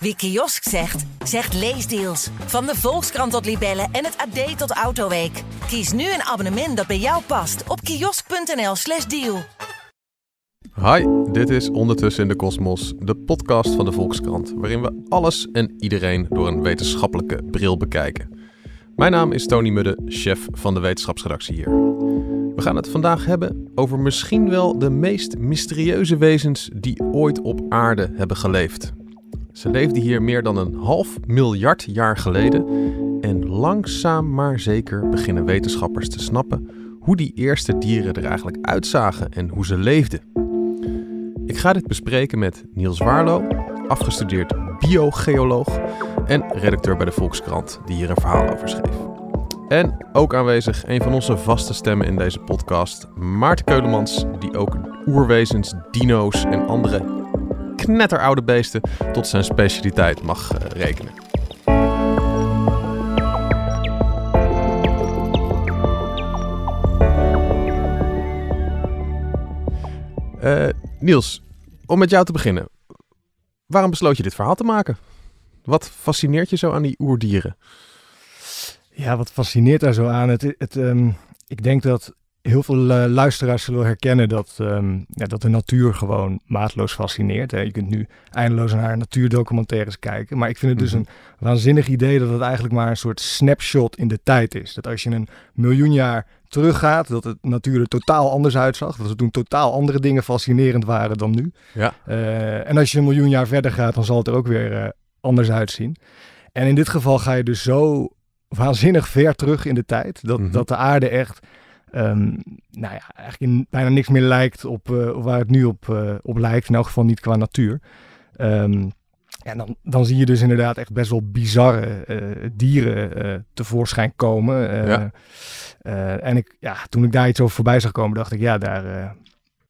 Wie kiosk zegt, zegt leesdeals. Van de Volkskrant tot Libellen en het AD tot Autoweek. Kies nu een abonnement dat bij jou past op kiosk.nl/slash deal. Hi, dit is Ondertussen in de Kosmos, de podcast van de Volkskrant, waarin we alles en iedereen door een wetenschappelijke bril bekijken. Mijn naam is Tony Mudde, chef van de wetenschapsredactie hier. We gaan het vandaag hebben over misschien wel de meest mysterieuze wezens die ooit op aarde hebben geleefd. Ze leefden hier meer dan een half miljard jaar geleden en langzaam maar zeker beginnen wetenschappers te snappen hoe die eerste dieren er eigenlijk uitzagen en hoe ze leefden. Ik ga dit bespreken met Niels Waarlo, afgestudeerd biogeoloog en redacteur bij de Volkskrant, die hier een verhaal over schreef. En ook aanwezig een van onze vaste stemmen in deze podcast, Maarten Keulemans, die ook oerwezens, dino's en andere knetteroude beesten tot zijn specialiteit mag uh, rekenen. Uh, Niels, om met jou te beginnen. Waarom besloot je dit verhaal te maken? Wat fascineert je zo aan die oerdieren? Ja, wat fascineert daar zo aan? Het, het, um, ik denk dat heel veel uh, luisteraars zullen herkennen dat, um, ja, dat de natuur gewoon maatloos fascineert. Hè. Je kunt nu eindeloos naar natuurdocumentaires kijken. Maar ik vind het dus mhm. een waanzinnig idee dat het eigenlijk maar een soort snapshot in de tijd is. Dat als je een miljoen jaar teruggaat, dat het natuur er totaal anders uitzag. Dat er toen totaal andere dingen fascinerend waren dan nu. Ja. Uh, en als je een miljoen jaar verder gaat, dan zal het er ook weer uh, anders uitzien. En in dit geval ga je dus zo waanzinnig ver terug in de tijd. Dat, mm dat de aarde echt um, nou ja, eigenlijk in bijna niks meer lijkt op, uh, waar het nu op, uh, op lijkt. In elk geval niet qua natuur. Um, ja, dan, dan zie je dus inderdaad echt best wel bizarre uh, dieren tevoorschijn komen. Ja. en ik, ja, toen ik daar iets over voorbij zag komen, dacht ik, ja, daar,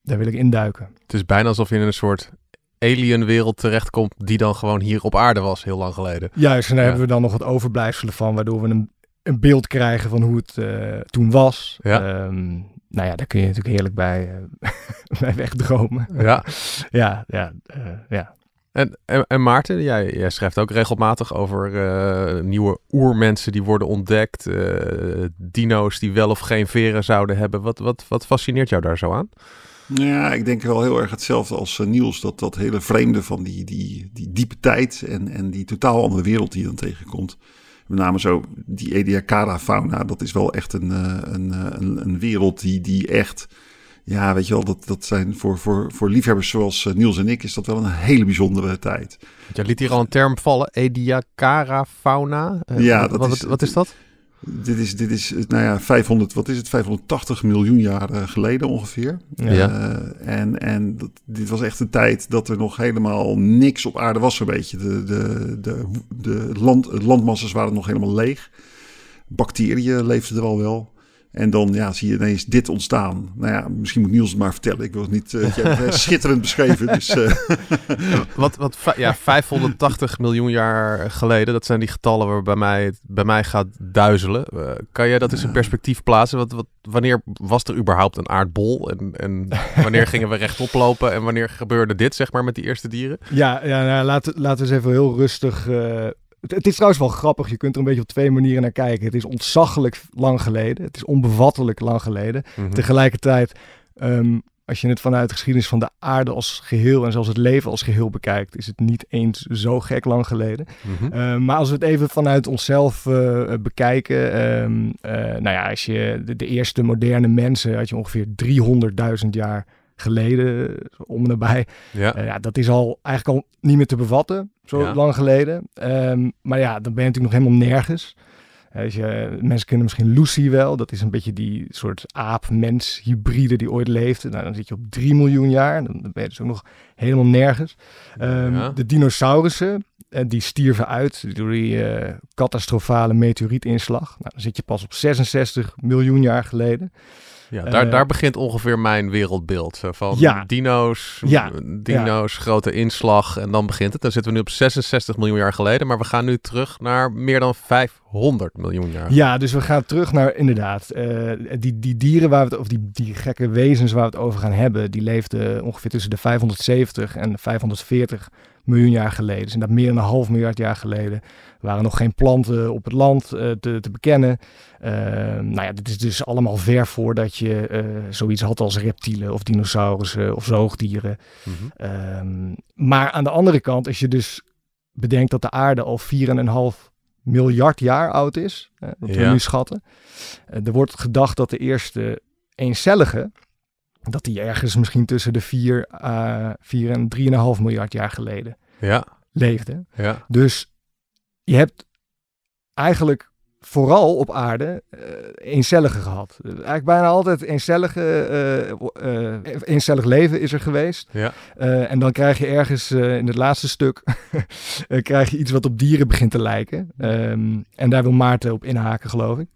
daar wil ik induiken. Het is bijna alsof je in een soort alienwereld terechtkomt die dan gewoon hier op aarde was heel lang geleden. Juist, en daar ja. hebben we dan nog wat overblijfselen van, waardoor we een een beeld krijgen van hoe het uh, toen was. Ja. Um, nou ja, daar kun je natuurlijk heerlijk bij, uh, bij wegdromen. Ja, ja, ja, uh, ja. En, en, en, Maarten, jij, jij schrijft ook regelmatig over nieuwe oermensen die worden ontdekt, dino's die wel of geen veren zouden hebben. Wat, wat, wat fascineert jou daar zo aan? Ja, ik denk wel heel erg hetzelfde als Niels. Dat, dat hele vreemde van die, die, die diepe tijd en, en die totaal andere wereld die je dan tegenkomt met name zo die Ediacara-fauna, dat is wel echt een, eh, een, eh, een, een, wereld die, die echt... Ja, weet je wel, dat, dat zijn voor, voor, voor liefhebbers zoals eh, Niels en ik... is dat wel een hele bijzondere tijd. Je liet hier al een term vallen, Ediacara-fauna. ja, dat wat, is, wat is dat? Dit is, dit is, nou ja, 500, wat is het, 580 miljoen jaar uh, geleden ongeveer. Ja. Uh, en en dat, dit was echt een tijd dat er nog helemaal niks op aarde was, zo'n beetje. De, de, de, de land, landmasses waren nog helemaal leeg. Bacteriën leefden er al wel. En dan ja, zie je ineens dit ontstaan. Nou ja, misschien moet Niels het maar vertellen. Ik wil het niet uh, ja, schitterend beschreven. Dus, uh. wat, wat, ja, 580 miljoen jaar geleden, dat zijn die getallen waar bij mij, bij mij gaat duizelen. Uh, kan jij dat eens in perspectief plaatsen? Wat, wat, wanneer was er überhaupt een aardbol? En, en wanneer gingen we rechtop lopen? En wanneer gebeurde dit, zeg maar, met die eerste dieren? Ja, ja nou, laten, laten we eens even heel rustig het, is trouwens wel grappig. Je kunt er een beetje op twee manieren naar kijken. Het is ontzaggelijk lang geleden. Het is onbevattelijk lang geleden. Mhm. Tegelijkertijd, um, als je het vanuit de geschiedenis van de aarde als geheel en zelfs het leven als geheel bekijkt, is het niet eens zo gek lang geleden. Mhm. Um, maar als we het even vanuit onszelf uh, bekijken, um, uh, nou ja, als je de, de, eerste moderne mensen had je ongeveer 300.000 jaar geleden, om en nabij. Ja. Uh, ja, dat is al eigenlijk al niet meer te bevatten, zo Ja. lang geleden. Ehm, maar ja, dan ben je natuurlijk nog helemaal nergens. Eh, Als je, mensen kennen misschien Lucy wel. Dat is een beetje die soort aap-mens hybride die ooit leefde. Nou, dan zit je op 3 miljoen jaar. Dan ben je dus ook nog helemaal nergens. Ehm, Ja. De dinosaurussen, eh, die stierven uit door die eh, catastrofale meteorietinslag. Nou, dan zit je pas op 66 miljoen jaar geleden. Ja, daar, Eh, daar begint ongeveer mijn wereldbeeld. Zo van Ja. dino's, Ja. dino's, grote inslag en dan begint het. Dan zitten we nu op 66 miljoen jaar geleden, maar we gaan nu terug naar meer dan 500 miljoen jaar. Ja, dus we gaan terug naar inderdaad. eh, die, die dieren waar we het, of die, die gekke wezens waar we het over gaan hebben, die leefden ongeveer tussen de 570 en de 540 miljoen jaar geleden. Dus dat meer dan een half miljard jaar geleden waren nog geen planten op het land uh, te, te, bekennen. Uh, nou ja, dit is dus allemaal ver voordat je uh, zoiets had als reptielen of dinosaurussen of zoogdieren. Mm -hmm. maar aan de andere kant, als je dus bedenkt dat de aarde al 4,5 miljard jaar oud is, dat ja. we nu schatten. er wordt gedacht dat de eerste eencellige, dat die ergens misschien tussen de 4, uh, 4 en 3,5 miljard jaar geleden ja. leefde. Ja. Dus je hebt eigenlijk vooral op aarde uh, eencellige gehad. Eigenlijk bijna altijd eencellige, uh, eencellig leven is er geweest. Ja. en dan krijg je ergens in het laatste stuk krijg je iets wat op dieren begint te lijken. Um, en daar wil Maarten op inhaken, geloof ik.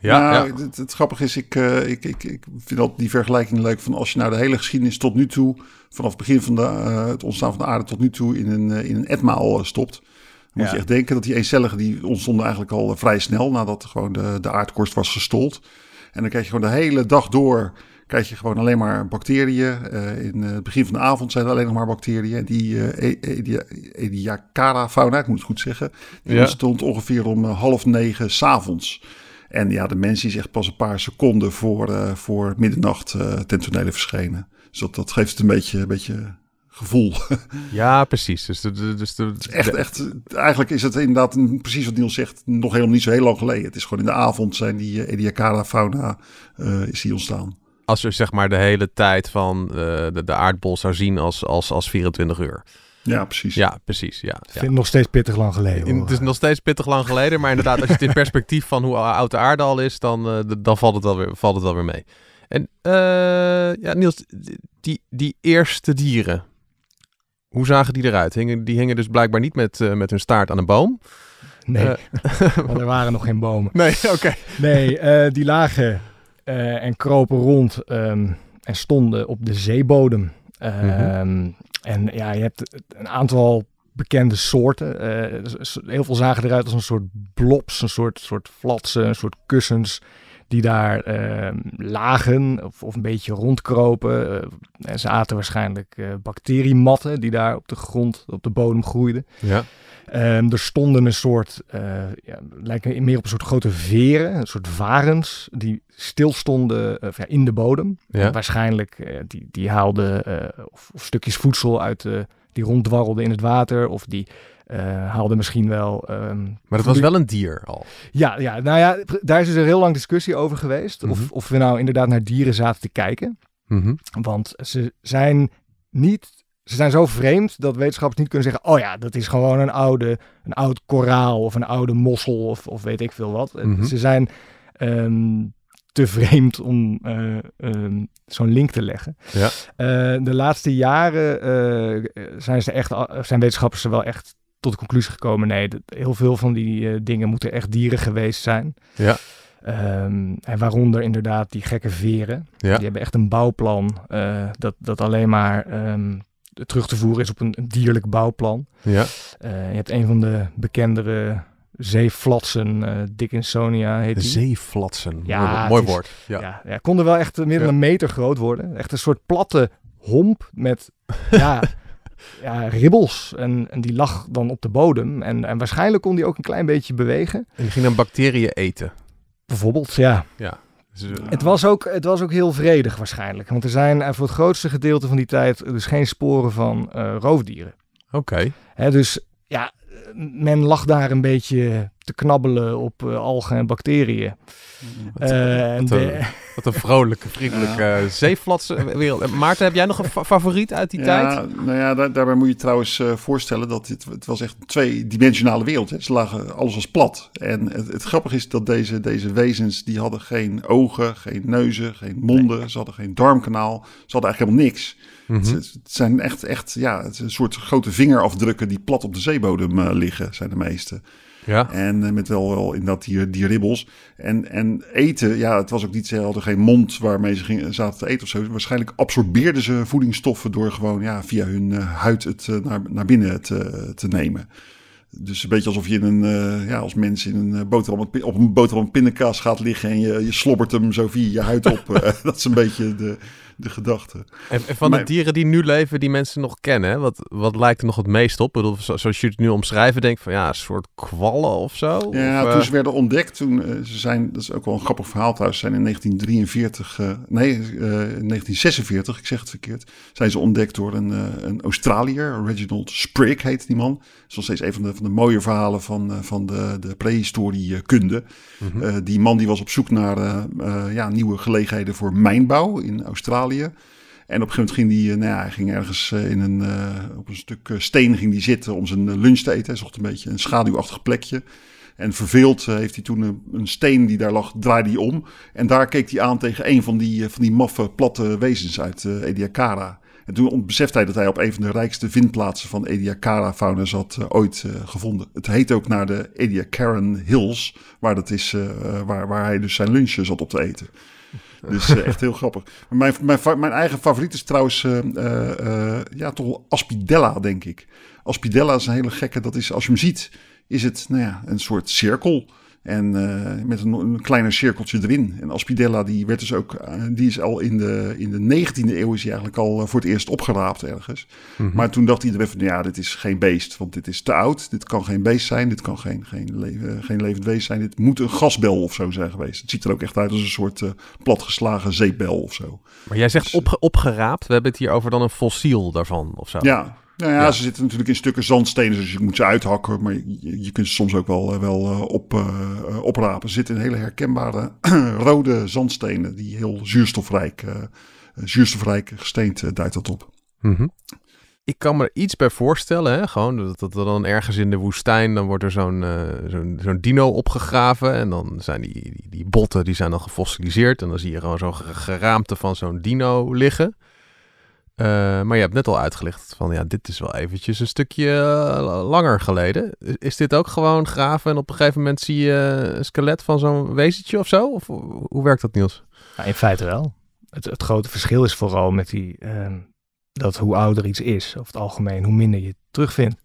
Ja, nou, ja. Het, het, grappige is, ik, uh, ik, ik, ik vind altijd die vergelijking leuk van als je nou de hele geschiedenis tot nu toe, vanaf het begin van de, uh, het ontstaan van de aarde tot nu toe, in een, uh, in een etmaal stopt. Dan moet ja. je echt denken dat die eencelligen die ontstonden eigenlijk al vrij snel nadat gewoon de, de aardkorst was gestold. En dan krijg je gewoon de hele dag door, krijg je gewoon alleen maar bacteriën. in het begin van de avond zijn er alleen nog maar bacteriën. En die Ediacara fauna, ik moet het goed zeggen, die ja. ontstond ongeveer om half negen s'avonds. En ja, de mens is echt pas een paar seconden voor, uh, voor middernacht uh, ten tonele verschenen. Dus dat, dat geeft het een beetje, een beetje gevoel. Ja, precies. Dus, de, dus de, het is echt, echt, eigenlijk is het inderdaad, precies wat Niels zegt, nog helemaal niet zo heel lang geleden. Het is gewoon in de avond zijn die uh, Ediacara fauna uh, is die ontstaan. Als je zeg maar de hele tijd van de, de aardbol zou zien als, als, als 24 uur. Ja, precies. Ja, precies. Ja, ik vind het nog steeds pittig lang geleden. In, het is nog steeds pittig lang geleden, maar inderdaad, als je het in perspectief van hoe oud de aarde al is, dan, uh, dan valt, het wel weer, valt het wel weer mee. En uh, ja, Niels, die, die eerste dieren, hoe zagen die eruit? Hingen, die hingen dus blijkbaar niet met, uh, met hun staart aan een boom. Nee, want er waren nog geen bomen. Nee, oké. Okay. Nee, die lagen en kropen rond um, en stonden op de zeebodem. Mm -hmm. En ja, je hebt een aantal bekende soorten. Uh, heel veel zagen eruit als een soort blobs, een soort, soort flatsen, een soort kussens die daar uh, lagen of, of, een beetje rondkropen. Uh, en ze aten waarschijnlijk uh, bacteriematten die daar op de grond, op de bodem groeiden. Ja. Um, er stonden een soort, ja, lijken meer op een soort grote veren, een soort varens, die stilstonden in de bodem. Ja. waarschijnlijk, die, die haalden of, of, stukjes voedsel uit, die ronddwarrelden in het water, of die uh, haalde misschien wel. Um, maar het was wel een dier al. Ja, ja, nou ja, daar is dus een heel lang discussie over geweest. Mm -hmm. of, of we nou inderdaad naar dieren zaten te kijken. Mm -hmm. Want ze zijn niet. Ze zijn zo vreemd dat wetenschappers niet kunnen zeggen: Oh ja, dat is gewoon een oude, een oud koraal of een oude mossel of, of weet ik veel wat. Mm -hmm. Ze zijn um, te vreemd om uh, um, zo'n link te leggen. Ja. Uh, de laatste jaren zijn, ze echt, zijn wetenschappers er wel echt tot de conclusie gekomen: nee, dat, heel veel van die uh, dingen moeten echt dieren geweest zijn. Ja. Um, en waaronder inderdaad die gekke veren. Ja. Die hebben echt een bouwplan uh, dat, dat alleen maar um, terug te voeren is op een, een dierlijk bouwplan. Ja. Uh, je hebt een van de bekendere zeeflatsen, uh, Dickinsonia heet de die. zeeflatsen, ja, mooi, is, woord. Ja. Ja, ja, konden wel echt meer dan een meter groot worden. Echt een soort platte homp met ja, ja, ribbels. En, en die lag dan op de bodem. En, en waarschijnlijk kon die ook een klein beetje bewegen. En die ging dan bacteriën eten? Bijvoorbeeld, ja. Ja. Dus, uh... het, was ook, het was ook heel vredig waarschijnlijk. Want er zijn voor het grootste gedeelte van die tijd dus geen sporen van uh, roofdieren. Oké. Okay. Dus ja, men lag daar een beetje te knabbelen op uh, algen en bacteriën. Wat, uh, wat, een, de... wat, een, vrolijke, vriendelijke ja. zeeflatsenwereld. Maarten, heb jij nog een fa favoriet uit die ja, tijd? Nou ja, daar, daarbij moet je trouwens uh, voorstellen dat dit, het was echt een tweedimensionale wereld. Hè. Ze lagen, alles was plat. En het, het grappige is dat deze, deze wezens, die hadden geen ogen, geen neuzen, geen monden. Nee. Ze hadden geen darmkanaal. Ze hadden eigenlijk helemaal niks. Mm -hmm. het, het, zijn echt, echt ja, het is een soort grote vingerafdrukken die plat op de zeebodem uh, liggen, zijn de meeste. Ja. En uh, met wel, wel inderdaad die, die ribbels. En, en eten, ja, het was ook niet, ze hadden geen mond waarmee ze gingen, zaten te eten of zo. Waarschijnlijk absorbeerden ze voedingsstoffen door gewoon ja, via hun uh, huid het uh, naar, naar binnen te, te nemen. Dus een beetje alsof je in een, uh, ja, als mens in een boterham op een boterham pindakaas gaat liggen en je, je slobbert hem zo via je huid op. dat is een beetje de, de gedachte. En, van de dieren die nu leven, die mensen nog kennen, hè? Wat, wat lijkt er nog het meest op? Ik bedoel, zoals je het nu omschrijven, denk van ja, een soort kwallen of zo? Ja, of, toen ze werden ontdekt, toen ze zijn, dat is ook wel een grappig verhaal trouwens, zijn in 1943, nee, 1946, ik zeg het verkeerd, zijn ze ontdekt door een, een Australiër, Reginald Sprigg heet die man. Dat is nog steeds een van de, van de mooie verhalen van, van de, de prehistoriekunde. Mm die man die was op zoek naar ja, nieuwe gelegenheden voor mijnbouw in Australië. En op een gegeven moment ging hij, nou ja, hij ging ergens in een, op een stuk steen ging die zitten om zijn lunch te eten. Hij zocht een beetje een schaduwachtig plekje. En verveeld heeft hij toen een, een, steen die daar lag, draaide hij om. En daar keek hij aan tegen een van die, van die maffe, platte wezens uit Ediacara. En toen besefte hij dat hij op een van de rijkste vindplaatsen van Ediacara-fauna zat ooit gevonden. Het heet ook naar de Ediacaran Hills, waar, dat is, waar, waar hij dus zijn lunch zat op te eten. Dus echt heel grappig. Mijn, mijn, mijn eigen favoriet is trouwens ja, toch Aspidella, denk ik. Aspidella is een hele gekke, dat is als je hem ziet is het nou ja, een soort cirkel. En uh, met een, een, kleiner cirkeltje erin. En Aspidella, die werd dus ook, uh, die is al in de, in de 19e eeuw is hij eigenlijk al uh, voor het eerst opgeraapt ergens. Mm -hmm. Maar toen dacht iedereen van, ja, dit is geen beest, want dit is te oud. Dit kan geen beest zijn, dit kan geen, geen, le geen levend wezen zijn. Dit moet een gasbel of zo zijn geweest. Het ziet er ook echt uit als een soort platgeslagen zeepbel of zo. Maar jij zegt dus, op, opgeraapt, we hebben het hier over dan een fossiel daarvan of zo. Ja, nou ja, ja, ze zitten natuurlijk in stukken zandstenen, dus je moet ze uithakken. Maar je, je kunt ze soms ook wel, wel op, uh, oprapen. Ze zitten in hele herkenbare rode zandstenen, die heel zuurstofrijk, uh, zuurstofrijk gesteend duidt dat op. Mm -hmm. Ik kan me er iets bij voorstellen, hè? gewoon dat, dat er dan ergens in de woestijn, dan wordt er zo'n zo'n zo'n dino opgegraven. En dan zijn die, die, die, botten, die zijn dan gefossiliseerd. En dan zie je gewoon zo'n geraamte van zo'n dino liggen. Uh, maar je hebt net al uitgelegd van ja, dit is wel eventjes een stukje uh, langer geleden. Is, dit ook gewoon graven en op een gegeven moment zie je een skelet van zo'n wezentje of zo? Of hoe werkt dat, Niels? Nou, in feite wel. Het, het, grote verschil is vooral met die, uh, dat hoe ouder iets is, over het algemeen, hoe minder je het terugvindt.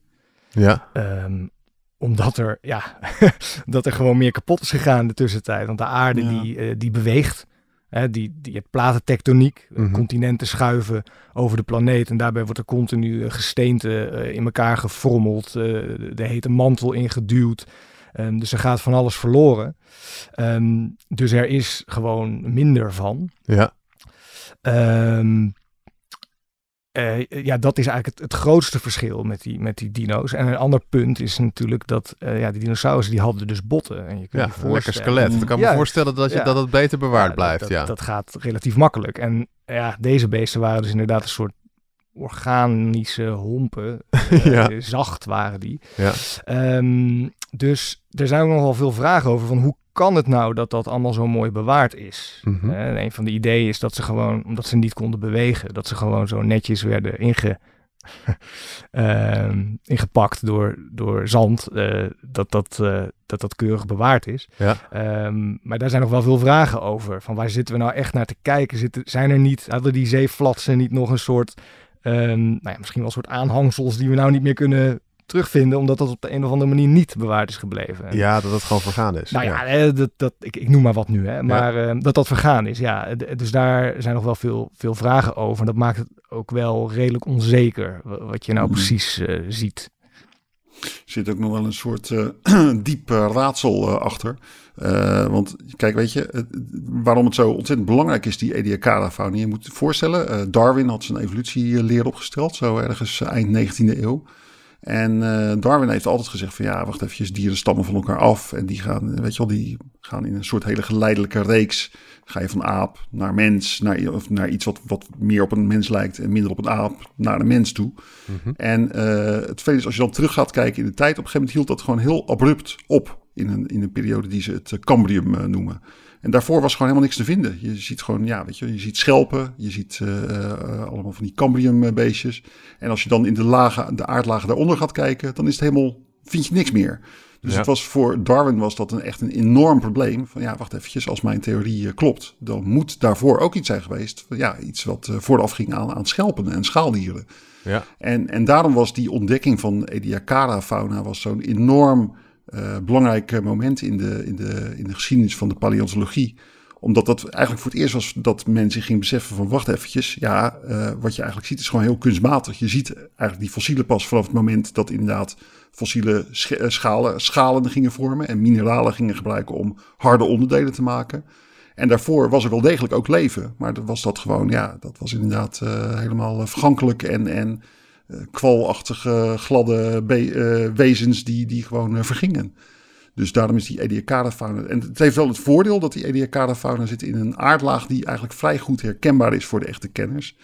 Ja. Um, omdat er, ja, dat er gewoon meer kapot is gegaan in de tussentijd. Want de aarde ja. die, die beweegt. Hè, die, die, je hebt platentectoniek, mm -hmm. continenten schuiven over de planeet en daarbij wordt er continu gesteente uh, in elkaar gefrommeld, de hete mantel ingeduwd. Um, dus er gaat van alles verloren. Um, dus er is gewoon minder van. Ja. Um, uh, ja, dat is eigenlijk het, het, grootste verschil met die, met die dino's. En een ander punt is natuurlijk dat uh, ja, die dinosaurussen die hadden dus botten. En je kunt ja, je lekker skelet. Ik kan me voorstellen dat, je, ja, dat het beter bewaard blijft. Dat, ja. dat, dat gaat relatief makkelijk. En ja, deze beesten waren dus inderdaad een soort organische hompen. ja. uh, zacht waren die. Ja. Um, dus er zijn ook nogal veel vragen over van hoe kan het nou dat dat allemaal zo mooi bewaard is? Mm -hmm. een van de ideeën is dat ze gewoon, omdat ze niet konden bewegen, dat ze gewoon zo netjes werden inge, uh, ingepakt door, door zand, uh, dat, dat, dat dat keurig bewaard is. Ja. Um, maar daar zijn nog wel veel vragen over. Van waar zitten we nou echt naar te kijken? Zitten, zijn er niet, hadden die zeeflatsen niet nog een soort, um, nou ja, misschien wel een soort aanhangsels die we nou niet meer kunnen terugvinden, omdat dat op de een of andere manier niet bewaard is gebleven. Ja, dat het gewoon vergaan is. Nou ja, ja. Dat, dat, ik, ik noem maar wat nu, hè, maar ja. uh, dat dat vergaan is. Ja, dus daar zijn nog wel veel, veel vragen over. En dat maakt het ook wel redelijk onzeker wat je nou mm. precies uh, ziet. Er zit ook nog wel een soort uh, diep raadsel achter. want kijk, weet je, waarom het zo ontzettend belangrijk is, die Ediacara-fauna. Je moet je voorstellen, Darwin had zijn evolutieleer opgesteld, zo ergens eind 19e eeuw. En Darwin heeft altijd gezegd van ja, wacht even, dieren stammen van elkaar af. En die gaan, weet je wel, die gaan in een soort hele geleidelijke reeks. Ga je van aap naar mens, naar, of naar iets wat, wat meer op een mens lijkt en minder op een aap, naar de mens toe. Mhm. Mm -hmm. En uh, het vele is, als je dan terug gaat kijken in de tijd, op een gegeven moment hield dat gewoon heel abrupt op. In een, in een periode die ze het Cambrium uh, noemen. En daarvoor was gewoon helemaal niks te vinden. Je ziet gewoon, ja, weet je, je ziet schelpen, je ziet uh, uh, allemaal van die cambriumbeestjes. En als je dan in de, lagen, de aardlagen daaronder gaat kijken, dan is het helemaal, vind je niks meer. Dus ja. het was voor Darwin was dat een, echt een enorm probleem. Van ja, wacht eventjes, als mijn theorie uh, klopt, dan moet daarvoor ook iets zijn geweest. Ja, iets wat vooraf ging aan, aan schelpen en schaaldieren. Ja. En, en daarom was die ontdekking van Ediacara-fauna was zo'n enorm uh, belangrijk moment in de, in, de, in de geschiedenis van de paleontologie. Omdat dat eigenlijk voor het eerst was dat men zich ging beseffen van wacht eventjes. Ja, uh, wat je eigenlijk ziet is gewoon heel kunstmatig. Je ziet eigenlijk die fossielen pas vanaf het moment dat inderdaad fossiele schalen, schalen gingen vormen. En mineralen gingen gebruiken om harde onderdelen te maken. En daarvoor was er wel degelijk ook leven. Maar was dat gewoon, ja, dat was inderdaad uh, helemaal vergankelijk en, en kwalachtige, gladde wezens die, die gewoon vergingen. Dus daarom is die Ediacara-fauna... En het heeft wel het voordeel dat die Ediacara-fauna zit in een aardlaag... die eigenlijk vrij goed herkenbaar is voor de echte kenners.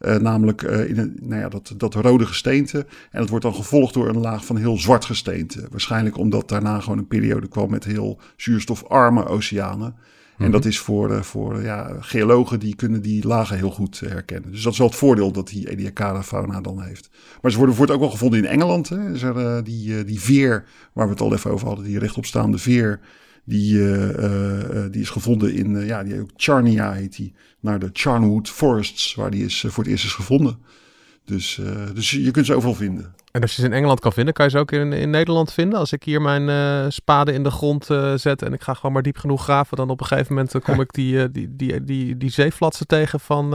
Uh, namelijk uh, in een, nou ja, dat, dat rode gesteente. En dat wordt dan gevolgd door een laag van heel zwart gesteente. Waarschijnlijk omdat daarna gewoon een periode kwam met heel zuurstofarme oceanen. En mhm. dat is voor, uh, voor ja, geologen die kunnen die lagen heel goed herkennen. Dus dat is wel het voordeel dat die Ediacara fauna dan heeft. Maar ze worden, wordt ook wel gevonden in Engeland. Hè. Is er, die, die veer, waar we het al even over hadden, die rechtopstaande veer... Die, uh, die is gevonden in, ja, die ook Charnia heet die, naar de Charnwood Forests, waar die is, voor het eerst is gevonden. Dus, dus je kunt ze overal vinden. En als je ze in Engeland kan vinden, kan je ze ook in, in Nederland vinden? Als ik hier mijn spade in de grond zet en ik ga gewoon maar diep genoeg graven, dan op een gegeven moment kom ik die, die, die, die, die zeeflatsen tegen van,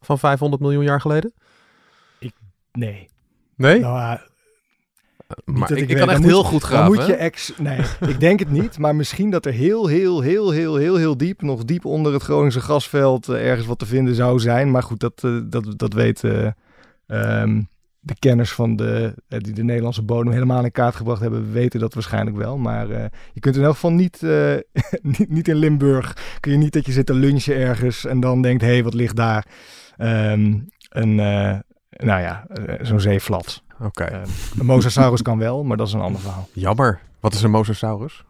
van 500 miljoen jaar geleden? Ik, nee. Nee? Nou, maar ik, ik, kan echt heel goed graven. Dan moet je ex... Nee, ik denk het niet. Maar misschien dat er heel, heel, heel, heel, heel, heel diep... nog diep onder het Groningse gasveld... Uh, ergens wat te vinden zou zijn. Maar goed, dat, uh, dat, dat weten um, de kenners van de... Uh, die de Nederlandse bodem helemaal in kaart gebracht hebben... weten dat waarschijnlijk wel. Maar je kunt in elk geval niet, niet... niet in Limburg... kun je niet dat je zit te lunchen ergens... en dan denkt, hé, hey, wat ligt daar? Um, een... nou ja, zo'n zeeflat. Oké. Okay. Uh, een mosasaurus kan wel, maar dat is een ander verhaal. Jammer. Wat is een mosasaurus?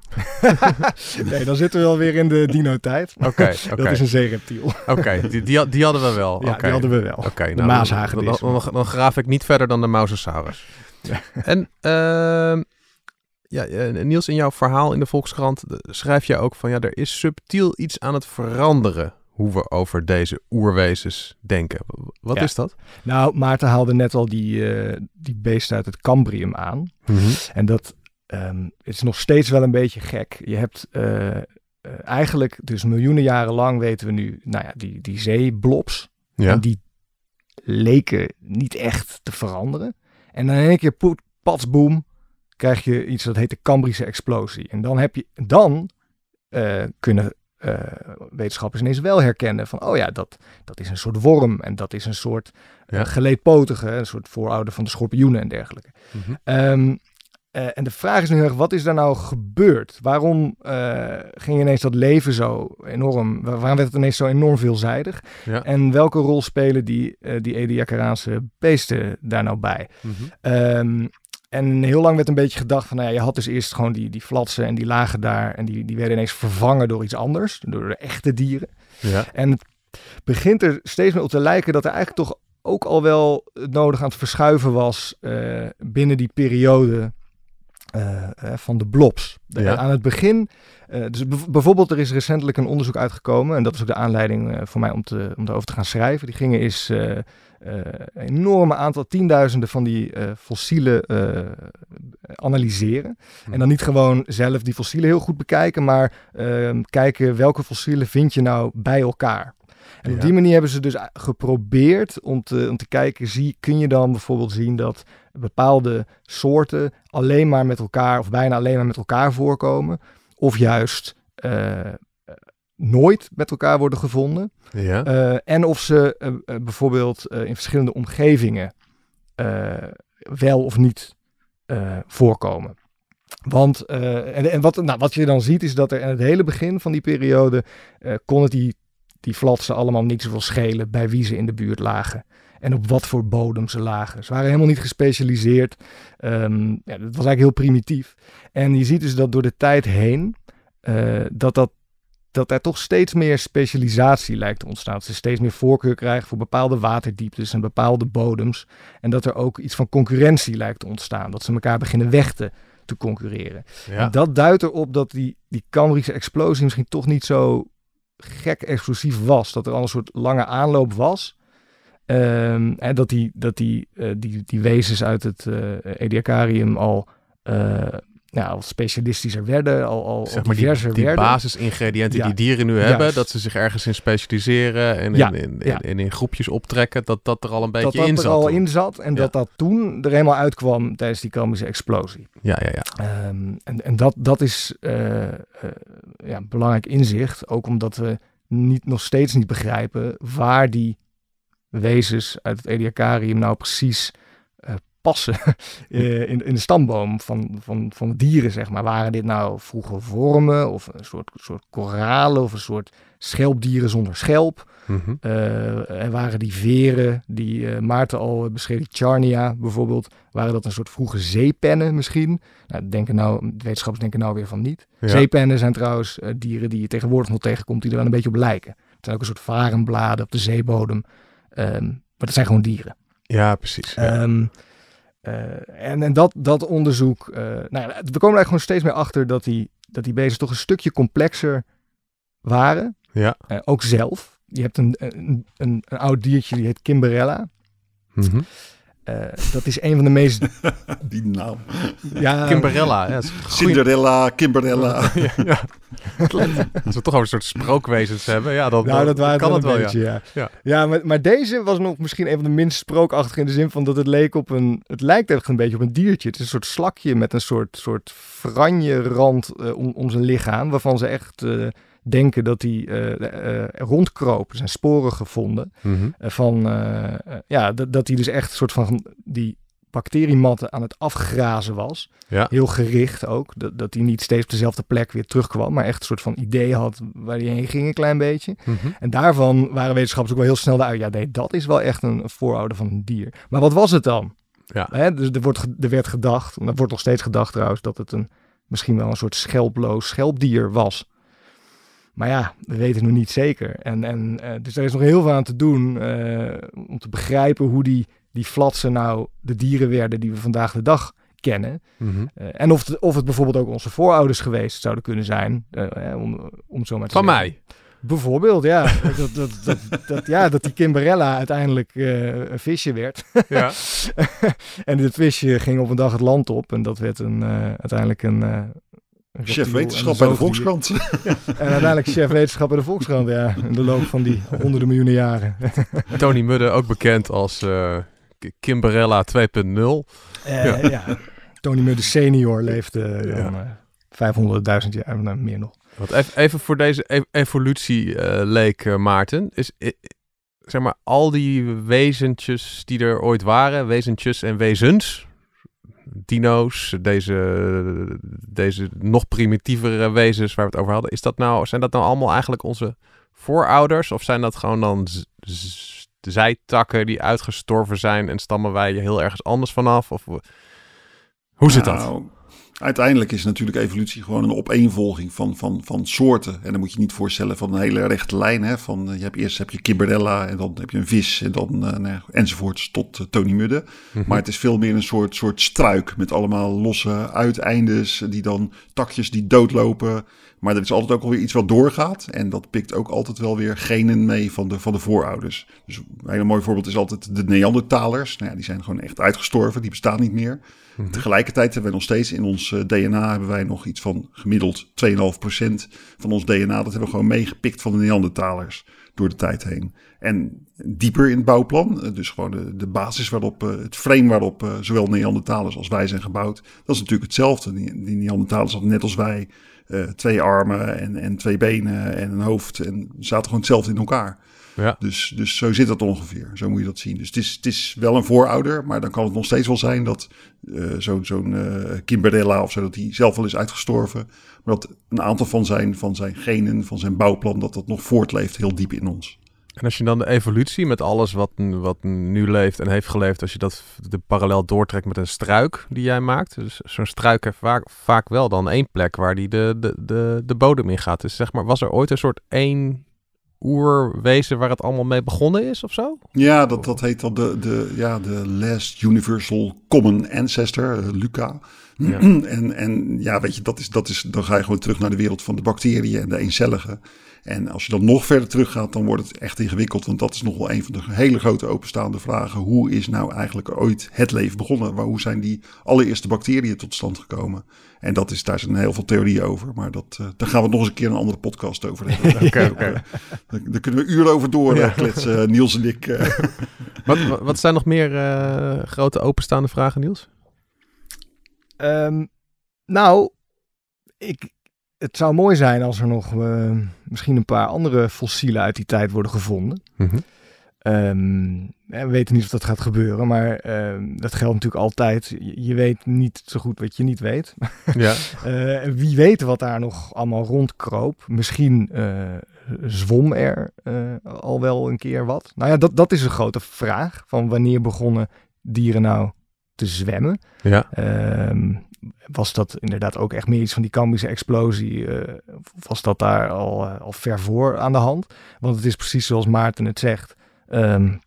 nee, dan zitten we alweer in de dino-tijd. Oké, okay, Dat is een zeereptiel. Oké, die, die, die, hadden we wel. Ja, die hadden we wel. Oké, de nou, dan, dan, dan, dan, graaf ik niet verder dan de mosasaurus. Ja. En uh, ja, eh, Niels, in jouw verhaal in de Volkskrant schrijf je ook van... ja, er is subtiel iets aan het veranderen hoe we over deze oerwezens denken. Wat is dat? Nou, Maarten haalde net al die, uh, die beesten uit het Cambrium aan. Mm -hmm. En dat um, is nog steeds wel een beetje gek. Je hebt uh, uh, eigenlijk, dus miljoenen jaren lang weten we nu, nou ja, die, die zeeblobs. Ja. En die leken niet echt te veranderen. En dan in één keer, poet, patsboom, krijg je iets dat heet de Cambrische explosie. En dan heb je, dan kunnen uh, wetenschappers ineens wel herkennen van, oh ja, dat, dat is een soort worm en dat is een soort ja. geleedpotige, een soort voorouder van de schorpioenen en dergelijke. Mm -hmm. um, uh, en de vraag is nu erg, wat is daar nou gebeurd? Waarom ging ineens dat leven zo enorm, waarom werd het ineens zo enorm veelzijdig? Ja. En welke rol spelen die, die Ediacaraanse beesten daar nou bij? Mm -hmm. um, en heel lang werd een beetje gedacht van, nou ja, je had dus eerst gewoon die, die flatsen en die lagen daar. En die, die werden ineens vervangen door iets anders, door de echte dieren. Ja. En het begint er steeds meer op te lijken dat er eigenlijk toch ook al wel nodig aan het verschuiven was uh, binnen die periode uh, uh, van de blobs. Ja. aan het begin, dus bijvoorbeeld er is recentelijk een onderzoek uitgekomen, en dat is ook de aanleiding voor mij om, te, om daarover te gaan schrijven. Die gingen is uh, enorme aantal, tienduizenden van die fossielen analyseren. En dan niet gewoon zelf die fossielen heel goed bekijken, maar ehm, kijken welke fossielen vind je nou bij elkaar. En ja. op die manier hebben ze dus geprobeerd om te, om te kijken, zie, kun je dan bijvoorbeeld zien dat bepaalde soorten alleen maar met elkaar, of bijna alleen maar met elkaar voorkomen, of juist nooit met elkaar worden gevonden. Ja. Uh, en of ze uh, uh, bijvoorbeeld in verschillende omgevingen wel of niet voorkomen. Want en, en wat, nou, wat je dan ziet is dat er in het hele begin van die periode kon het die, die flatsen allemaal niet zoveel schelen bij wie ze in de buurt lagen. En op wat voor bodem ze lagen. Ze waren helemaal niet gespecialiseerd. Um, ja, dat was eigenlijk heel primitief. En je ziet dus dat door de tijd heen dat dat dat er toch steeds meer specialisatie lijkt te ontstaan. Dat ze steeds meer voorkeur krijgen voor bepaalde waterdieptes en bepaalde bodems. En dat er ook iets van concurrentie lijkt te ontstaan. Dat ze elkaar beginnen weg te, te concurreren. Ja. En dat duidt erop dat die, die Cambriese explosie misschien toch niet zo gek explosief was. Dat er al een soort lange aanloop was. En dat die, dat die, uh, die, die wezens uit het uh, Ediacarium al uh, ja, al specialistischer werden, al, al, Zeg maar die, diverser die werden. basisingrediënten Ja, die dieren nu juist. hebben, dat ze zich ergens in specialiseren en Ja, in, in, in, ja. in, in groepjes optrekken, dat dat er al een beetje dat dat in er zat. al in zat en dat dat toen er helemaal uitkwam tijdens die komische explosie. Ja, ja, ja. Ehm, en en dat, dat is eh, eh, ja, een belangrijk inzicht, ook omdat we niet, nog steeds niet begrijpen waar die wezens uit het Ediacarium nou precies passen eh, in, in de stamboom van, van, van dieren, zeg maar. Waren dit nou vroege wormen of een soort, soort koralen of een soort schelpdieren zonder schelp? Eh, en waren die veren die eh, Maarten al beschreef, die Charnia bijvoorbeeld, waren dat een soort vroege zeepennen misschien? Nou, denken nou, wetenschappers denken nou weer van niet. Ja. Zeepennen zijn trouwens dieren die je tegenwoordig nog tegenkomt, die er wel een beetje op lijken. Het zijn ook een soort varenbladen op de zeebodem. Ehm, maar dat zijn gewoon dieren. ja, precies. Ja. Ehm, eh, en, en dat, dat onderzoek, eh, nou, ja, we komen er eigenlijk gewoon steeds meer achter dat die, dat die beesten toch een stukje complexer waren. Ja. Eh, ook zelf. Je hebt een, een, een, een oud diertje die heet Kimberella. Mhm. Eh, dat is een van de meest. Die naam. ja, Kimberella. Ja, Cinderella, Kimberella. ja, ja. Als we toch over een soort sprookwezens hebben, ja, dan, Nou, dat dan kan het wel beetje, ja. ja. Ja. Ja, maar, maar deze was nog misschien een van de minst sprookachtige in de zin van dat het leek op een... Het lijkt echt een beetje op een diertje. Het is een soort slakje met een soort, soort franje rand eh, om, om zijn lichaam, waarvan ze echt eh, denken dat hij eh, eh, rondkroop. Er zijn sporen gevonden Mhm. eh, van... eh, eh, ja, dat, hij dus echt een soort van die bacteriematten aan het afgrazen was. Ja. Heel gericht ook. Dat, dat hij niet steeds op dezelfde plek weer terugkwam, maar echt een soort van idee had waar hij heen ging een klein beetje. Mhm. En daarvan waren wetenschappers ook wel heel snel uit. Ja, nee, dat is wel echt een voorouder van een dier. Maar wat was het dan? Ja. Hè, dus er, wordt, er werd gedacht, en dat wordt nog steeds gedacht trouwens, dat het een, misschien wel een soort schelploos schelpdier was. Maar ja, we weten nog niet zeker. En, en, eh, dus er is nog heel veel aan te doen eh, om te begrijpen hoe die, die flatsen nou de dieren werden die we vandaag de dag kennen. Mhm. Eh, en of het, of het bijvoorbeeld ook onze voorouders geweest zouden kunnen zijn. om, om zo maar te Van zeggen. mij. Bijvoorbeeld, ja. dat, dat, dat, dat, ja, dat die Kimberella uiteindelijk een visje werd. Ja. en dit visje ging op een dag het land op. En dat werd een, uiteindelijk een... Chef wetenschap bij de. Volkskrant. En uiteindelijk chef wetenschap bij de Volkskrant, ja. In de loop van die honderden miljoenen jaren. Tony Mudde, ook bekend als eh, K- Kimberella 2.0. Eh, ja. Tony Mudde senior leefde dan Ja. eh 500.000 jaar, nou, meer nog. Want even, even voor deze e- evolutie eh, leek Maarten. Is, zeg maar, al die wezentjes die er ooit waren, wezentjes en wezens, dino's, deze, deze nog primitievere wezens waar we het over hadden, is dat nou, zijn dat nou allemaal eigenlijk onze voorouders? Of zijn dat gewoon dan zijtakken die uitgestorven zijn en stammen wij heel ergens anders vanaf? Of hoe- hoe zit dat? Nou, Uiteindelijk is natuurlijk evolutie gewoon een opeenvolging van, van, van soorten. En dan moet je niet voorstellen van een hele rechte lijn. Hè? Van, eh, je hebt, eerst heb je Kimberella en dan heb je een vis en dan eh, nou enzovoorts tot eh, Tony Mudde. Mhm. Maar het is veel meer een soort, soort struik met allemaal losse uiteindes die dan takjes die doodlopen. Maar er is altijd ook alweer iets wat doorgaat. En dat pikt ook altijd wel weer genen mee van de, van de voorouders. Dus een hele mooi voorbeeld is altijd de Neandertalers. Nou ja, die zijn gewoon echt uitgestorven. Die bestaan niet meer. Mhm. Tegelijkertijd hebben wij nog steeds in ons eh, DNA hebben wij nog iets van gemiddeld 2,5% van ons DNA. Dat hebben we gewoon meegepikt van de Neandertalers door de tijd heen. En dieper in het bouwplan, eh, dus gewoon de, de basis waarop, eh, het frame waarop zowel Neandertalers als wij zijn gebouwd. Dat is natuurlijk hetzelfde. Die, die Neandertalers hadden net als wij eh, twee armen en, en twee benen en een hoofd en zaten gewoon hetzelfde in elkaar. Ja. Dus, dus zo zit dat ongeveer. Zo moet je dat zien. Dus het is, het is wel een voorouder, maar dan kan het nog steeds wel zijn dat eh, zo'n zo'n eh, Kimberella of zo, dat hij zelf wel is uitgestorven. Maar dat een aantal van zijn, van zijn genen, van zijn bouwplan, dat dat nog voortleeft heel diep in ons. En als je dan de evolutie met alles wat, wat nu leeft en heeft geleefd, als je dat de parallel doortrekt met een struik die jij maakt. Dus zo'n struik heeft vaak, vaak wel dan één plek waar die de, de, de, de bodem in gaat. Dus zeg maar, was er ooit een soort één oerwezen waar het allemaal mee begonnen is of zo? Ja, dat, dat heet dan de, de, ja, de Last Universal Common Ancestor, eh, Luca. Ja. en, en ja, weet je, dat is, dat is, dan ga je gewoon terug naar de wereld van de bacteriën en de eencelligen. En als je dan nog verder teruggaat, dan wordt het echt ingewikkeld. Want dat is nog wel een van de hele grote openstaande vragen. Hoe is nou eigenlijk ooit het leven begonnen? Waar, hoe zijn die allereerste bacteriën tot stand gekomen? En dat is, daar zijn heel veel theorieën over. Maar dat, uh, daar gaan we nog eens een keer een andere podcast over hebben. Oké. Daar, kunnen we uren over door ja. kletsen, Niels en ik. wat, wat zijn nog meer uh, grote openstaande vragen, Niels? Um, nou, ik, het zou mooi zijn als er nog uh, misschien een paar andere fossielen uit die tijd worden gevonden. Mm -hmm. um, we weten niet of dat gaat gebeuren, maar uh, dat geldt natuurlijk altijd. Je, weet niet zo goed wat je niet weet. Ja. uh, wie weet wat daar nog allemaal rondkroop. Misschien eh, zwom er al wel een keer wat. Nou ja, dat, dat is een grote vraag. Van wanneer begonnen dieren nou te zwemmen? Ja. Um, was dat inderdaad ook echt meer iets van die Cambische explosie? Uh, was dat daar al, uh, al ver voor aan de hand? Want het is precies zoals Maarten het zegt. Um,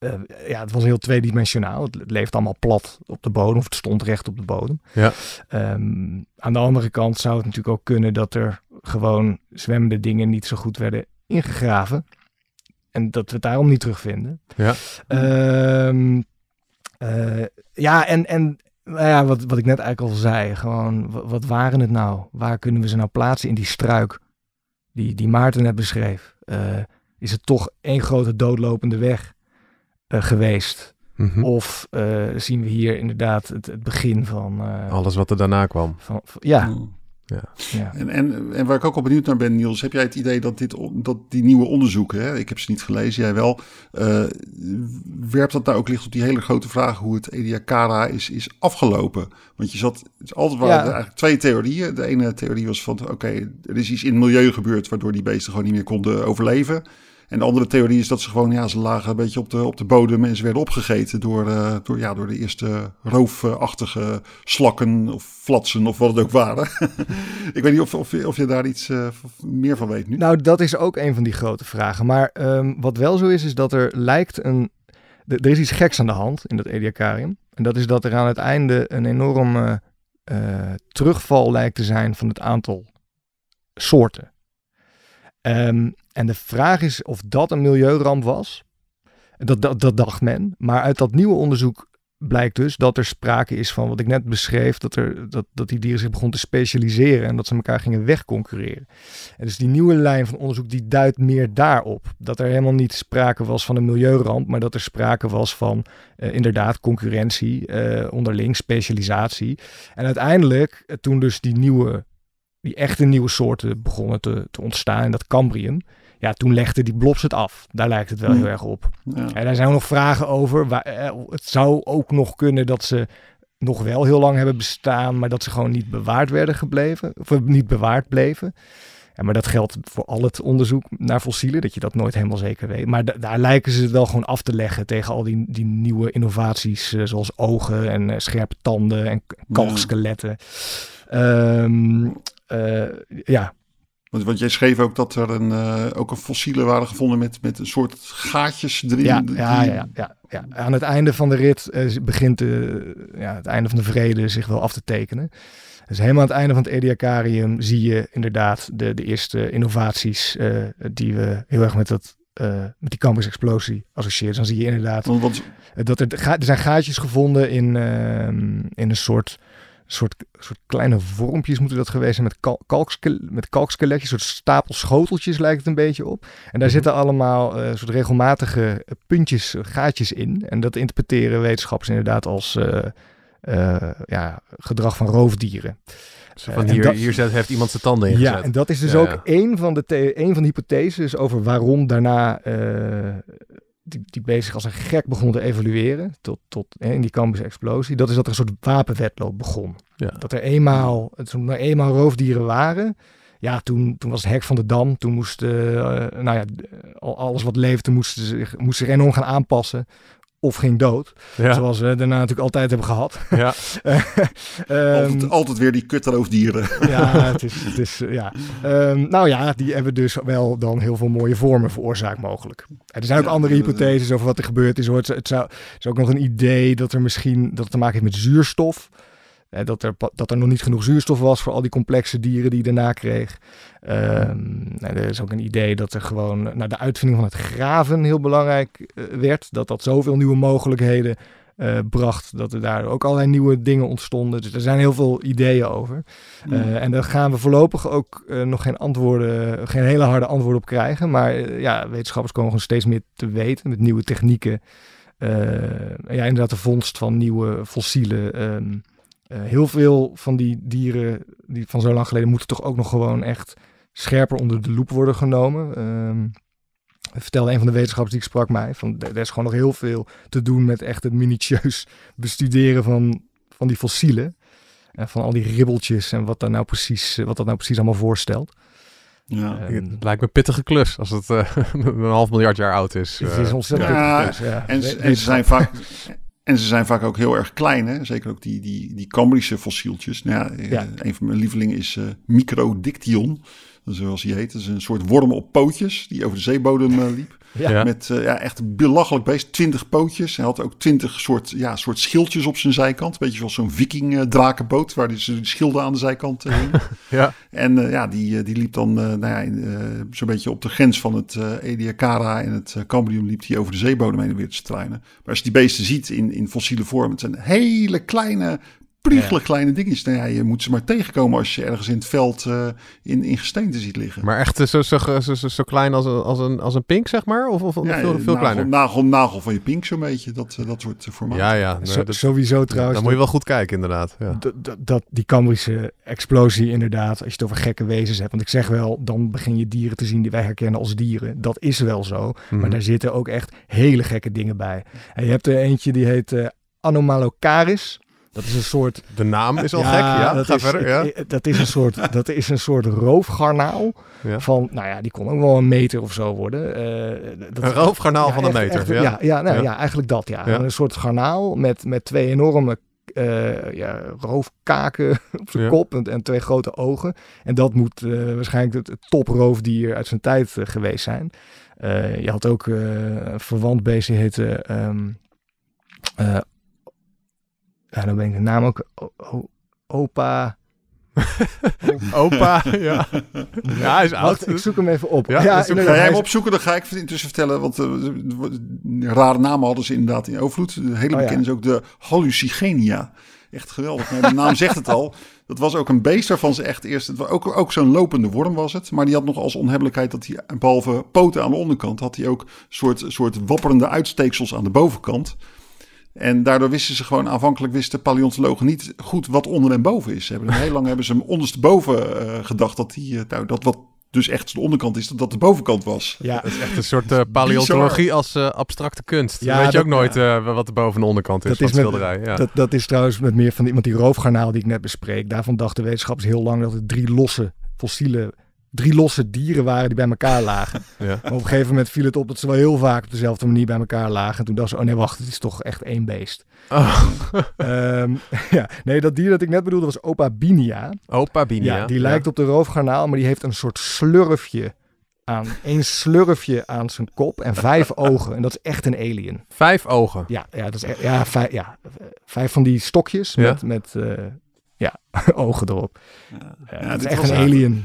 uh, ja, het was heel tweedimensionaal. Het, leeft allemaal plat op de bodem, of het stond recht op de bodem. Ja. Um, aan de andere kant zou het natuurlijk ook kunnen dat er gewoon zwemmende dingen niet zo goed werden ingegraven. En dat we het daarom niet terugvinden. Ja. Um, ja, en, en nou ja, wat, wat ik net eigenlijk al zei. Gewoon, wat, wat, waren het nou? Waar kunnen we ze nou plaatsen in die struik die, die Maarten net beschreef? Uh, is het toch één grote doodlopende weg uh, geweest? Mm -hmm. Of uh, zien we hier inderdaad het, het begin van... Alles wat er daarna kwam. Van, van, ja, mm. Ja. ja. En, en, en waar ik ook al benieuwd naar ben, Niels, heb jij het idee dat, dit, dat die nieuwe onderzoeken, hè, ik heb ze niet gelezen, jij wel, uh, werpt dat nou ook licht op die hele grote vraag hoe het Ediacara is, is afgelopen? Want je zat, het altijd waren ja. eigenlijk twee theorieën. De ene theorie was van, oké, okay, er is iets in het milieu gebeurd waardoor die beesten gewoon niet meer konden overleven. En de andere theorie is dat ze gewoon, ja, ze lagen een beetje op de, op de bodem en ze werden opgegeten door, uh, door, ja, door de eerste roofachtige slakken of flatsen of wat het ook waren. ik weet niet of, of, of je daar iets uh, meer van weet nu. Nou, dat is ook een van die grote vragen. Maar um, wat wel zo is, is dat er lijkt een... Er is iets geks aan de hand in dat Ediacarium. En dat is dat er aan het einde een enorme uh, terugval lijkt te zijn van het aantal soorten. Um, en de vraag is of dat een milieuramp was. Dat, dat, dat dacht men. Maar uit dat nieuwe onderzoek blijkt dus dat er sprake is van wat ik net beschreef, dat, er, dat, dat die dieren zich begonnen te specialiseren en dat ze elkaar gingen wegconcurreren. En dus die nieuwe lijn van onderzoek die duidt meer daarop. Dat er helemaal niet sprake was van een milieuramp, maar dat er sprake was van uh, inderdaad concurrentie, uh, onderling specialisatie. En uiteindelijk, uh, toen dus die nieuwe, die echte nieuwe soorten begonnen te, te ontstaan in dat Cambrium, ja, toen legde die blobs het af. Daar lijkt het wel heel erg op. Ja. En daar zijn nog vragen over. Waar, eh, het zou ook nog kunnen dat ze nog wel heel lang hebben bestaan, maar dat ze gewoon niet bewaard werden gebleven. Of niet bewaard bleven. Ja, maar dat geldt voor al het onderzoek naar fossielen, dat je dat nooit helemaal zeker weet. Maar daar lijken ze het wel gewoon af te leggen tegen al die, die nieuwe innovaties, uh, zoals ogen en uh, scherpe tanden en kalkskeletten. Ja. Um, ja, want, want jij schreef ook dat er een, uh, ook een fossielen waren gevonden met, met een soort gaatjes erin. Ja, ja, ja, ja, ja, aan het einde van de rit uh, begint de, ja, het einde van de vrede zich wel af te tekenen. Dus helemaal aan het einde van het Ediacarium zie je inderdaad de, de eerste innovaties uh, die we heel erg met, dat, met die campusexplosie associëren. Dus dan zie je inderdaad want, want... dat er, er zijn gaatjes gevonden in, ehm, in een soort soort, soort kleine vormpjes moeten dat geweest zijn met, kalkske met kalkskeletjes, soort stapel schoteltjes lijkt het een beetje op. En daar mm-hmm. zitten allemaal uh, soort regelmatige puntjes, gaatjes in. En dat interpreteren wetenschappers inderdaad als uh, uh, ja, gedrag van roofdieren. van hier, dat, hier zet, heeft iemand zijn tanden in Ja, en dat is dus ja, ook ja. een van de, een van de hypotheses over waarom daarna die, die bezig als een gek begon te evolueren tot, tot hè, in die campusexplosie, dat is dat er een soort wapenwetloop begon. Ja. Dat er eenmaal, toen er eenmaal roofdieren waren, ja, toen, toen was het hek van de dam. Toen moest, uh, nou ja, alles wat leefde moest zich, moest zich enorm gaan aanpassen of ging dood. Ja. Zoals we daarna natuurlijk altijd hebben gehad. Ja. um, altijd, altijd, weer die kutteroofdieren. ja, het is, het is ja. Um, nou ja, die hebben dus wel dan heel veel mooie vormen veroorzaakt mogelijk. Er zijn ook ja, andere hypotheses over wat er gebeurd is. Hoor. Het, het, zou, het is ook nog een idee dat er misschien dat het te maken heeft met zuurstof. Hè, dat, er, dat er nog niet genoeg zuurstof was voor al die complexe dieren die je daarna kreeg. Ehm, nou, er is ook een idee dat er gewoon nou, de uitvinding van het graven heel belangrijk uh, werd. Dat dat zoveel nieuwe mogelijkheden uh, bracht. Dat er daar ook allerlei nieuwe dingen ontstonden. Dus er zijn heel veel ideeën over. Uh, en daar gaan we voorlopig ook uh, nog geen antwoorden, geen hele harde antwoorden op krijgen. Maar ja, wetenschappers komen gewoon steeds meer te weten met nieuwe technieken. ja, inderdaad, de vondst van nieuwe fossielen. Um, heel veel van die dieren die van zo lang geleden moeten toch ook nog gewoon echt scherper onder de loep worden genomen. Um, vertelde een van de wetenschappers die ik sprak mij, van er is gewoon nog heel veel te doen met echt het minutieus bestuderen van, van die fossielen. En van al die ribbeltjes en wat, daar nou precies, wat dat nou precies allemaal voorstelt. Ja, um, het lijkt me een pittige klus als het uh, een half miljard jaar oud is. Het is ontzettend ja, klus, ja. En, en, ze zijn vaak, en ze zijn vaak ook heel erg klein, hè? zeker ook die, die, die Cambrische fossieltjes. Nou ja, ja. Een van mijn lievelingen is uh, Microdiction zoals hij heet. Dat is een soort worm op pootjes die over de zeebodem uh, liep. Ja. Met uh, ja, echt belachelijk beest. Twintig pootjes. Hij had ook twintig soort, ja, soort schildjes op zijn zijkant. Een beetje zoals zo'n viking uh, drakenboot. Waar die, die schilden aan de zijkant hingen. ja. En ja, die, die liep dan nou ja, zo'n beetje op de grens van het Ediacara en het Cambrium liep hij over de zeebodem heen weer te struinen. Maar als je die beesten ziet in, in fossiele vorm, het zijn hele kleine priegelig kleine dingetjes. Nou ja, je moet ze maar tegenkomen als je ergens in het veld uh, in, in gesteente ziet liggen. Maar echt zo, zo, zo, zo, zo klein als een, als, een, als een pink, zeg maar? Of, of ja, veel, veel nagel, kleiner? Nagel, nagel van je pink zo'n beetje, dat, dat soort formaat. Ja, ja. Nee, Zo, dat, sowieso trouwens. dan moet je wel goed kijken, inderdaad. Ja. Dat, die Cambrische explosie inderdaad, als je het over gekke wezens hebt. Want ik zeg wel, dan begin je dieren te zien die wij herkennen als dieren. Dat is wel zo. Mhm. Maar daar zitten ook echt hele gekke dingen bij. En je hebt er eentje die heet uh, Anomalocaris. Dat is een soort. De naam is al gek, ja. Dat Ga is, verder, ja. ik- dat is een soort, dat is een soort roofgarnaal. Ja. Van, nou ja, die kon ook wel een meter of zo worden. Eh, dat, Een roofgarnaal van een meter, echt- ja. ja, ja, nou, Ja. eigenlijk dat, ja. Een soort garnaal met, met twee enorme eh, ja, roofkaken op zijn Ja. kop en, en twee grote ogen. En dat moet eh, waarschijnlijk het, het toproofdier uit zijn tijd geweest zijn. Je had ook een verwant beest die heette... eh, ja, dan ben ik de naam ook... Opa... Opa, ja. Ja, hij is oud. Wacht, ik zoek hem even op. Ja, Ja, Ga jij hij hem is- opzoeken? Dan ga ik intussen vertellen. Want eh, rare namen hadden ze inderdaad in overvloed. De hele Oh, ja. bekende is ook de hallucigenia. Echt geweldig. De naam zegt het al. Dat was ook een beest waarvan ze echt eerst... Het was ook, ook zo'n lopende worm was het. Maar die had nog als onhebbelijkheid dat hij... Behalve poten aan de onderkant... had hij ook soort, soort wapperende uitsteeksels aan de bovenkant. En daardoor wisten ze gewoon... Aanvankelijk wisten paleontologen niet goed wat onder en boven is. Ze hebben heel lang hebben ze hem ondersteboven eh gedacht... Dat, die, eh, nou, dat wat dus echt de onderkant is... dat dat de bovenkant was. Ja, Dat is echt een soort eh, paleontologie als abstracte kunst. Ja, Dan weet je dat- ook nooit eh, wat de boven- en onderkant is Dat van is met- schilderij. Ja. Dat, dat is trouwens met meer van die, want die roofgarnaal die ik net bespreek. Daarvan dachten wetenschappers heel lang dat het drie losse fossiele, drie losse dieren waren die bij elkaar lagen. ja. Maar op een gegeven moment viel het op dat ze wel heel vaak op dezelfde manier bij elkaar lagen. En toen dachten ze, oh nee, wacht, het is toch echt één beest. Oh, Ehm, ja, nee, dat dier dat ik net bedoelde was Opa Binia. Opa Binia. Ja, die lijkt op de roofgarnaal, maar die heeft een soort slurfje aan, één slurfje aan zijn kop en vijf ogen. En dat is echt een alien. Vijf ogen. Ja, ja, dat is echt, ja, vijf, ja, vijf van die stokjes Ja. met, met eh, ja, ogen erop. Ja, Ja, dat is echt een alien.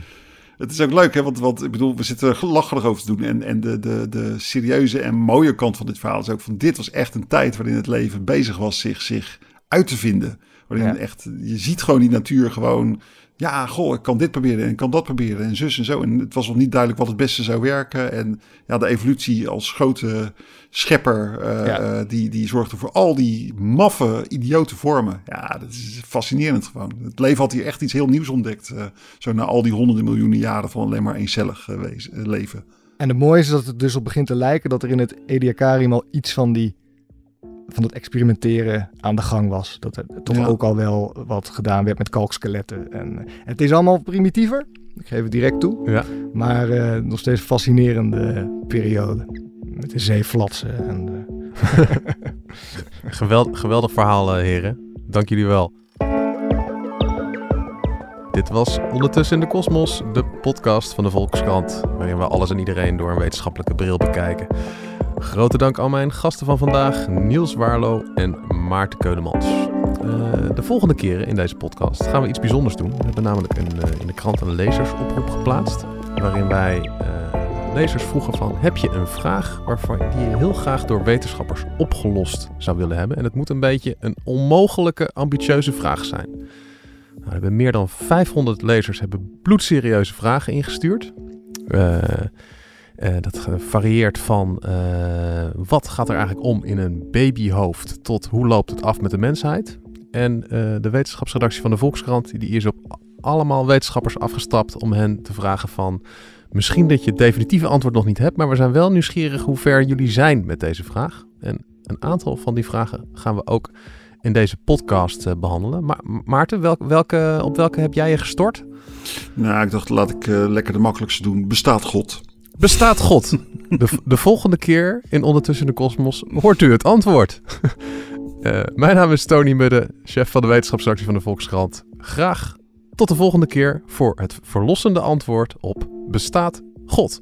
Het is ook leuk, hè? Want, want ik bedoel, we zitten er lacherig over te doen. En, en de, de, de serieuze en mooie kant van dit verhaal is ook van... dit was echt een tijd waarin het leven bezig was zich, zich uit te vinden. Waarin Ja. echt, je ziet gewoon die natuur gewoon... Ja, goh, ik kan dit proberen en ik kan dat proberen en zus en zo. En het was nog niet duidelijk wat het beste zou werken. En ja, de evolutie als grote schepper, eh, Ja. eh, die, die zorgde voor al die maffe, idiote vormen. Ja, dat is fascinerend gewoon. Het leven had hier echt iets heel nieuws ontdekt. eh, zo na al die honderden miljoenen jaren van alleen maar eencellig wezen- leven. En het mooie is dat het dus op begint te lijken dat er in het Ediacarium al iets van die van het experimenteren aan de gang was. Dat er toch Ja. ook al wel wat gedaan werd met kalkskeletten. En eh, het is allemaal primitiever, ik geef het direct toe. Ja. Maar eh, nog steeds een fascinerende periode. Met de zeeflatsen en de... Geweld, geweldig verhaal, eh, heren. Dank jullie wel. Dit was Ondertussen in de Kosmos, de podcast van de Volkskrant, waarin we alles en iedereen door een wetenschappelijke bril bekijken. Grote dank aan mijn gasten van vandaag, Niels Waarlo en Maarten Keulemans. de volgende keren in deze podcast gaan we iets bijzonders doen. We hebben namelijk een, in de krant een lezersoproep geplaatst. Waarin wij lezers vroegen van... heb je een vraag waarvan die je heel graag door wetenschappers opgelost zou willen hebben? En het moet een beetje een onmogelijke, ambitieuze vraag zijn. Nou, we hebben meer dan 500 lezers hebben bloedserieuze vragen ingestuurd. Uh, uh, dat varieert van uh, wat gaat er eigenlijk om in een babyhoofd tot hoe loopt het af met de mensheid. En de wetenschapsredactie van de Volkskrant die is op allemaal wetenschappers afgestapt om hen te vragen van Misschien dat je het definitieve antwoord nog niet hebt, maar we zijn wel nieuwsgierig hoe ver jullie zijn met deze vraag. En een aantal van die vragen gaan we ook in deze podcast behandelen. Maar Maarten, welke, op welke heb jij je gestort? Nou, ik dacht, laat ik lekker de makkelijkste doen. Bestaat God? Bestaat God? De, de volgende keer in Ondertussen de Kosmos hoort u het antwoord. uh, mijn naam is Tony Mudde, chef van de wetenschapsredactie van de Volkskrant. Graag tot de volgende keer voor het verlossende antwoord op bestaat God?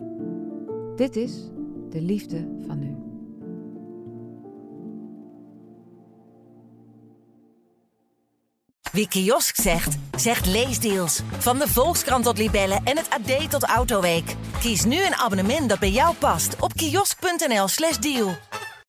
Dit is de liefde van nu. Wie kiosk zegt, zegt leesdeals. Van de Volkskrant tot Libellen en het AD tot Autoweek. Kies nu een abonnement dat bij jou past op kiosk.nl/slash deal.